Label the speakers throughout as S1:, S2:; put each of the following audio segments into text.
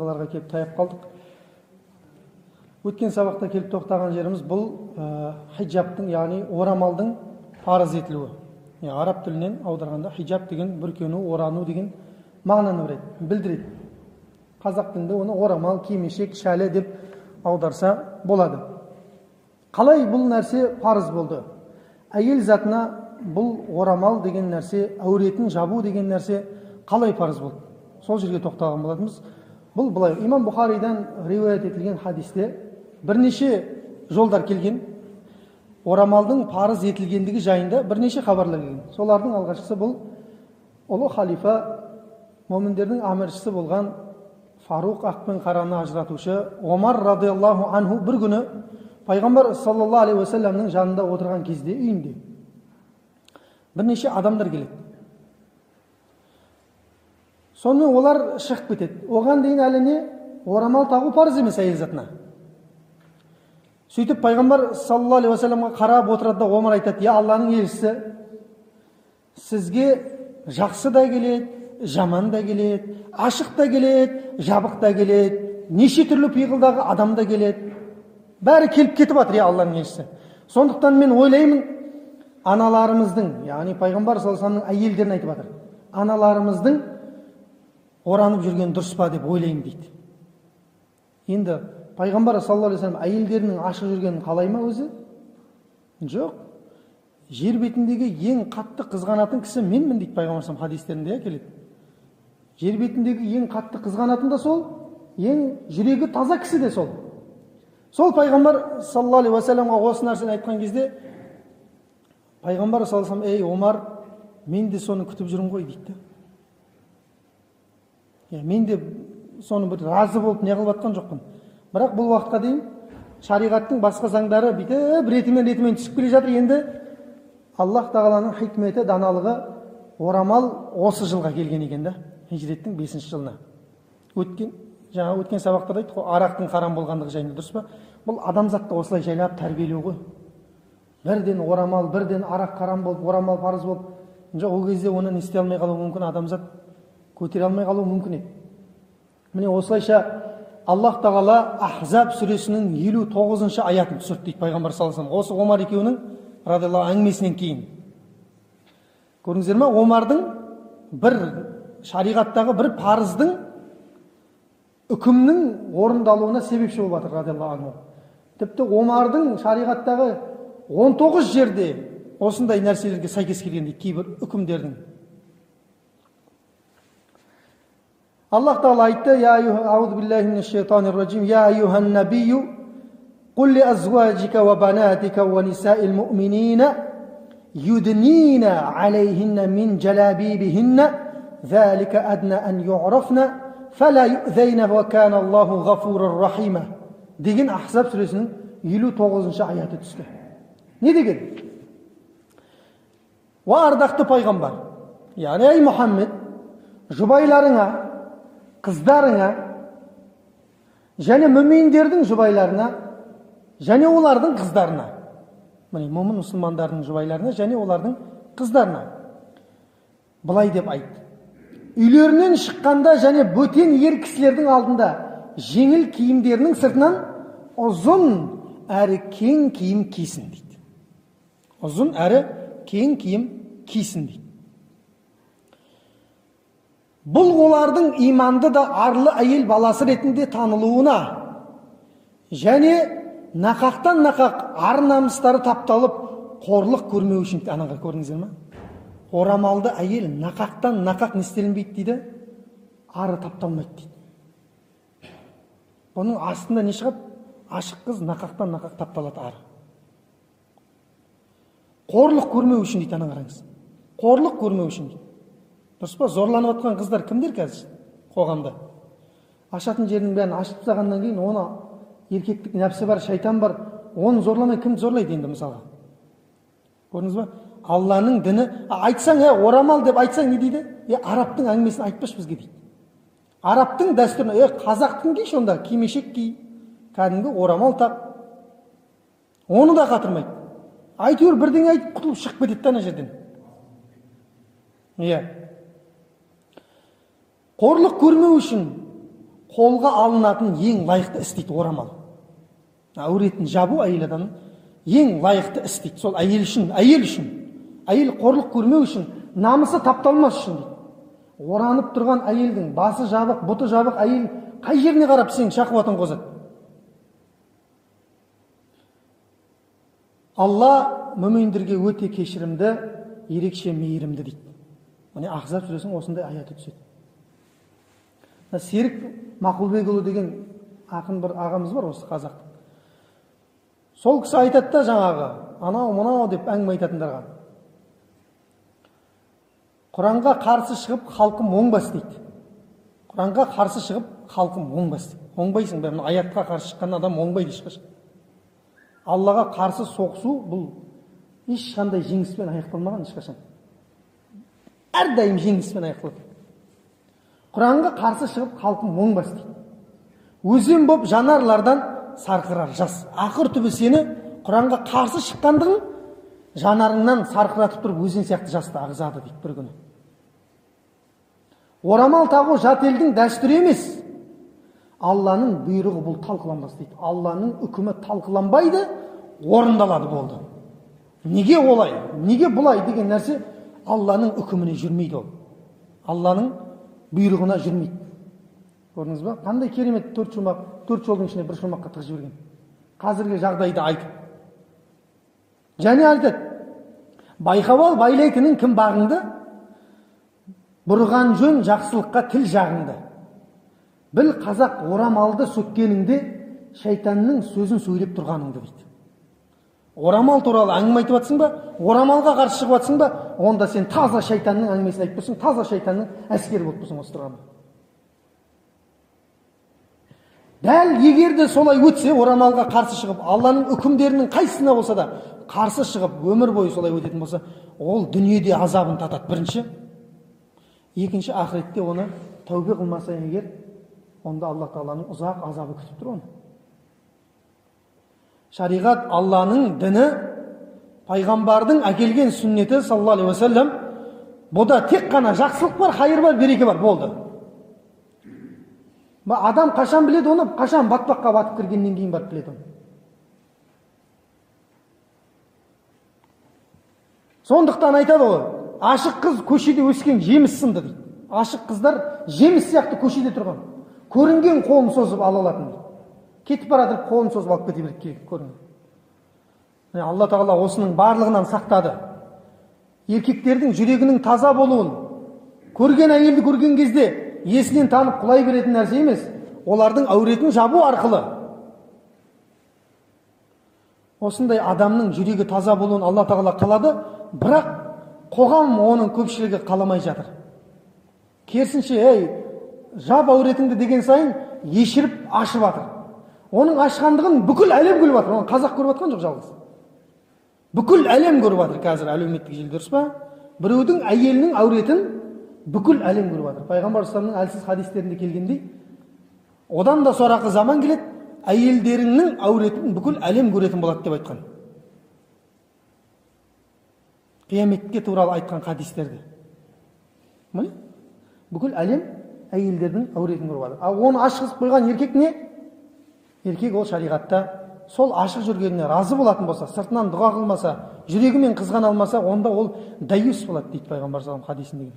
S1: оларға келіп таяп қалдық. Өткен сабақта келіп тоқтаған жеріміз бұл ә, хиджабтың яғни орамалдың парыз етілуі. Я, араб тілінен аударғанда хиджаб деген бүркену орану деген мағынаны береді білдіреді. Қазақ тілінде оны орамал кимешек шәлі деп аударса болады. Қалай бұл нәрсе парыз болды? Әйел затына бұл орамал деген нәрсе әуретін жабу деген нәрсе қалай парыз болды? Сол жерге тоқталған болатынбыз. Бұл былай. Имам бұхаридан риуаят етілген хадисте бірнеше жолдар келген. Орамалдың парыз етілгендігі жайында бірнеше хабарлар келген. Солардың алғашқысы бұл ұлы халифа моміндердің әміршісі болған фаруқ ақ пен қараны ажыратушы омар радиаллаху анху бір күні пайғамбар саллаллаху алейхи уассаламның жанында отырған кезде үйінде бірнеше адамдар келеді. Сонымен олар шығып кетеді. Оған дейін әлі не? Орамал тағу парыз емес әйел затына. Сөйтіп пайғамбар саллаллаху алейхи уассаламға қарап отырады да омар айтады я алланың елшісі сізге жақсы да келеді жаман да келеді ашық та келеді жабық та келеді неше түрлі пиғылдағы адам да келеді бәрі келіп кетіп жатыр иә алланың елшісі сондықтан мен ойлаймын аналарымыздың яғни пайғамбар саллаллаху алейhi әйелдерін айтып жатыр. Аналарымыздың оранып жүргені дұрыс па деп ойлаймын дейді. Енді пайғамбар саллаллаху алейhi вассалам әйелдерінің ашық жүргенін қалай ма өзі? Жоқ. Жер бетіндегі ең қатты қызғанатын кісі менмін дейді пайғамбар хадистерінде иә келеді. Жер бетіндегі ең қатты қызғанатын да сол ең жүрегі таза кісі де сол. Сол пайғамбар саллаллаху алейхи уассаламға осы нәрсені айтқан кезде пайғамбар саллаллаху алейhi ей омар мен де соны күтіп жүрмін ғой дейді иә мен де соны бір разы болып не қылып жатқан жоқпын. Бірақ бұл уақытқа дейін шариғаттың басқа заңдары бүйтіп ретімен ретімен түсіп келе жатыр енді аллах тағаланың хикметі даналығы орамал осы жылға келген екен да хижреттің бесінші жылына. Өткен жаңа өткен сабақта да айттық қой арақтың харам болғандығы жайында дұрыс па? Бұл адамзатты осылай жайлап тәрбиелеу ғой. Бірден орамал бірден арақ харам болып орамал парыз болып жоқ ол кезде оны не істей алмай қалуы мүмкін адамзат. Көтере алмай қалуы мүмкін еді міне осылайша аллах тағала ахзаб сүресінің елу тоғызыншы аятын түсірді дейді пайғамбар саллаллаху алейhi осы омар екеуінің радиаллаху әңгімесінен кейін көрдіңіздер ма омардың бір шариғаттағы бір парыздың үкімнің орындалуына себепші болып жатыр радиаллаху анху тіпті омардың шариғаттағы 19 жерде осындай нәрселерге сәйкес келген дейді кейбір үкімдердің alloh "Ya aytdi a'udhu billahi mina shaytonir rojim ya ayyuhan nabiyyu qul li azwajika wa banatika wa nisail mu'minina yudnina alayhinna min jalabibihinna zalika adna an yu'rafna fala yu'zayna va kana allohu g'afurur rahima degan ahzab surasining 59 oyati tushdi ne degan va ardoqli payg'ambar ya'ni ey muhammad jubaylaringga қыздарыңа және мүминдердің жұбайларына және олардың қыздарына міне момын мұсылмандардың жұбайларына және олардың қыздарына былай деп айт. Үйлерінен шыққанда және бөтен ер кісілердің алдында жеңіл киімдерінің сыртынан ұзын әрі кең киім кисін дейді. Ұзын әрі кең киім кисін дейді. Бұл олардың иманды да арлы әйел баласы ретінде танылуына және нақақтан нақақ ар намыстары тапталып қорлық көрмеу үшін анаға көрдіңіздер ма орамалды әйел нақақтан нақақ не істелінбейді дейді. Ары тапталмайды дейді. Бұның астында не шығады? Ашық қыз нақақтан нақақ тапталады ары. Қорлық көрмеу үшін дейді ана қараңыз. Қорлық көрмеу үшін дейді. Дұрыс па зорланып жатқан қыздар кімдер қазір қоғамда? Ашатын жерінің бәрін ашып тастағаннан кейін оны еркектік нәпсі бар шайтан бар. Оны зорламай кімді зорлайды енді мысалға? Көрдіңіз ба? Алланың діні айтсаң е орамал деп айтсаң не дейді? Е арабтың әңгімесін айтпашы бізге дейді. Арабтың дәстүрін е қазақтың дейші онда кимешек ки кәдімгі орамал тақ оны да қатырмайды. Әйтеуір бірдеңе айтып құтылып шығып кетеді да ана жерден. Иә. Қорлық көрмеу үшін қолға алынатын ең лайықты іс дейді орамал әуретін жабу әйел адамның ең лайықты іс дейді сол әйел үшін әйел үшін әйел қорлық көрмеу үшін намысы тапталмас үшін дейді. Оранып тұрған әйелдің басы жабық бұты жабық әйел қай жеріне қарап сенің шахуатың қозады алла мүминдерге өте кешірімді ерекше мейірімді дейді. Міне ахзаб сүресінің осындай аяты түседі. Серік мақұлбекұлы деген ақын бір ағамыз бар осы қазақтың сол кісі айтады да жаңағы анау мынау деп әңгіме айтатындарға құранға қарсы шығып халқым оңбас дейді. Құранға қарсы шығып халқым оңбас дейді. Оңбайсың бәрі аятқа қарсы шыққан адам оңбайды ешқашан аллаға қарсы соғысу бұл ешқандай жеңіспен аяқталмаған ешқашан әрдайым жеңіспен аяқталады құранға қарсы шығып халқым дейді өзен боп жанарлардан сарқырар жас. Ақыр түбі сені құранға қарсы шыққандығың жанарыңнан сарқыратып тұрып өзен сияқты жасты ағызады дейді бір күні. Орамал тағу жат елдің дәстүрі емес. Алланың бұйрығы бұл талқыланбас дейді. Алланың үкімі талқыланбайды орындалады болды. Неге олай неге бұлай деген нәрсе алланың үкіміне жүрмейді ол. Алланың бұйрығына жүрмейді көрдіңіз ба қандай керемет төрт шумақ төрт жолдың ішіне бір шумаққа тығып жіберген қазіргі жағдайды айтып және айтады байқап ал байлайтының кім бағыңды бұрған жөн жақсылыққа тіл жағыңды біл қазақ орамалды сөккеніңде шайтанның сөзін сөйлеп тұрғаныңды дейді орамал туралы әңгіме айтып жатсың ба? орамалға қарсы шығып жатсың ба? онда сен таза шайтанның әңгімесін айтып тұрсың таза шайтанның әскері болып тұрсың осы тұрғанда. дәл егер де солай өтсе орамалға қарсы шығып алланың үкімдерінің қайсысына болса да қарсы шығып өмір бойы солай өтетін болса ол дүниеде азабын татады. бірінші. екінші ақыретте оны тәубе қылмаса егер онда алла тағаланың ұзақ азабы күтіп тұр оны. Шариғат алланың діні пайғамбардың әкелген сүннеті саллаллаху алейхи уассалам бұда тек қана жақсылық бар хайыр бар береке бар болды. Адам қашан біледі оны? Қашан батпаққа батып кіргеннен кейін барып біледі оны? Сондықтан айтады ғой ашық қыз көшеде өскен жеміс сынды дейді. Ашық қыздар жеміс сияқты көшеде тұрған. Көрінген қолын созып ала алатын дейді. Кетіп бара жатып қолын созып алып кете береді көрінген алла тағала осының барлығынан сақтады. Еркектердің жүрегінің таза болуын көрген әйелді көрген кезде есінен танып құлай беретін нәрсе емес олардың әуретін жабу арқылы осындай адамның жүрегі таза болуын алла тағала қалады бірақ қоғам оның көпшілігі қаламай жатыр. Керісінше ей жап әуретіңді деген сайын ешіріп ашып жатыр. Оның ашқандығын бүкіл әлем көріп жатыр оны қазақ көріп жатқан жоқ жалғыз бүкіл әлем көріп жатыр қазір әлеуметтік желі дұрыс па біреудің әйелінің әуретін бүкіл әлем көріп жатыр пайғамбар исламның әлсіз хадистерінде келгендей одан да сорақы заман келеді әйелдеріңнің әуретін бүкіл әлем көретін болады деп айтқан қияметке туралы айтқан хадистерде міне бүкіл әлем әйелдердің әуретін көріп жатыр ал оны ашқызып қойған еркек не еркек ол шариғатта сол ашық жүргеніне разы болатын болса сыртынан дұға қылмаса жүрегімен қызғана алмаса онда ол даюс болады дейді пайғамбар салам хадисінде.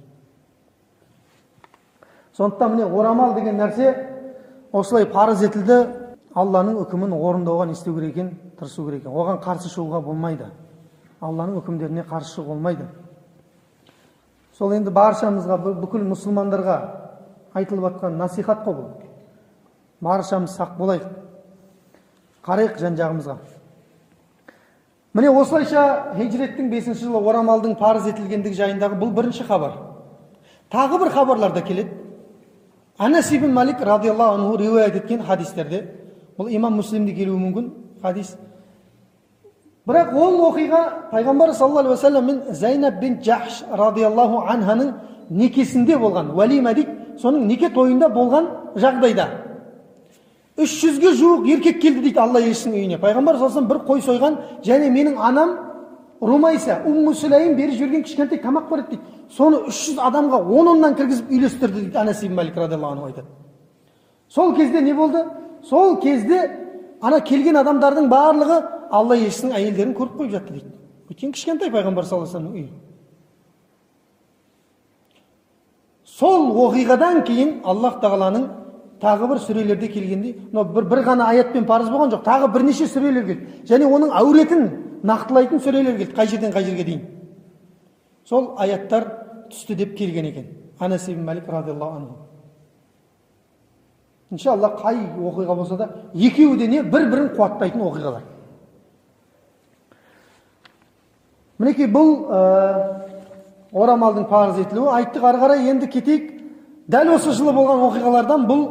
S1: Сондықтан міне орамал деген нәрсе осылай парыз етілді алланың үкімін орындауға не істеу керек екен тырысу керек екен. Оған қарсы шығуға болмайды. Алланың үкімдеріне қарсы шығуға болмайды. Сол енді баршамызға бүкіл мұсылмандарға айтылып жатқан насихат қой бұл. Баршамыз сақ болайық. Қарайық жан жағымызға міне осылайша хижреттің бесінші жылы орамалдың парыз етілгендігі жайындағы бұл бірінші хабар. Тағы бір хабарлар да келеді. Анас ибн малик радиаллаху анху риуаят еткен хадистерде бұл имам муслимде келуі мүмкін хадис. Бірақ ол оқиға пайғамбар саллаллаху алейхи уассалам мен зайнаб бин жахш радиаллаху анханың некесінде болған. Уәлима дейді соның неке тойында болған жағдайда. Үш жүзге жуық еркек келді дейді алла елшісінің үйіне пайғамбар саллаллаху бір қой сойған және менің анам румайса умму беріп жіберген кішкентай тамақ бар еді дейді соны үш жүз адамға он оннан кіргізіп үйлестірді дейді анас ибн малик радиаллаху анху айтады сол кезде не болды сол кезде ана келген адамдардың барлығы алла елшісінің әйелдерін көріп қойып жатты дейді өйткені кішкентай пайғамбар саллаллаху алейhi үйі сол оқиғадан кейін аллах тағаланың тағы бір сүрелерде келгенде мынау бір, бір ғана аятпен парыз болған жоқ тағы бірнеше сүрелер келді. Және оның әуретін нақтылайтын сүрелер келді қай жерден қай жерге дейін. Сол аяттар түсті деп келген екен. Анас ибн мәлик радиаллаху анху. Иншалла қай оқиға болса да екеуі де не бір бірін қуаттайтын оқиғалар. Мінекей бұл ә, орамалдың парыз етілуі. Айттық ары қарай енді кетейік. Дәл осы жылы болған оқиғалардан бұл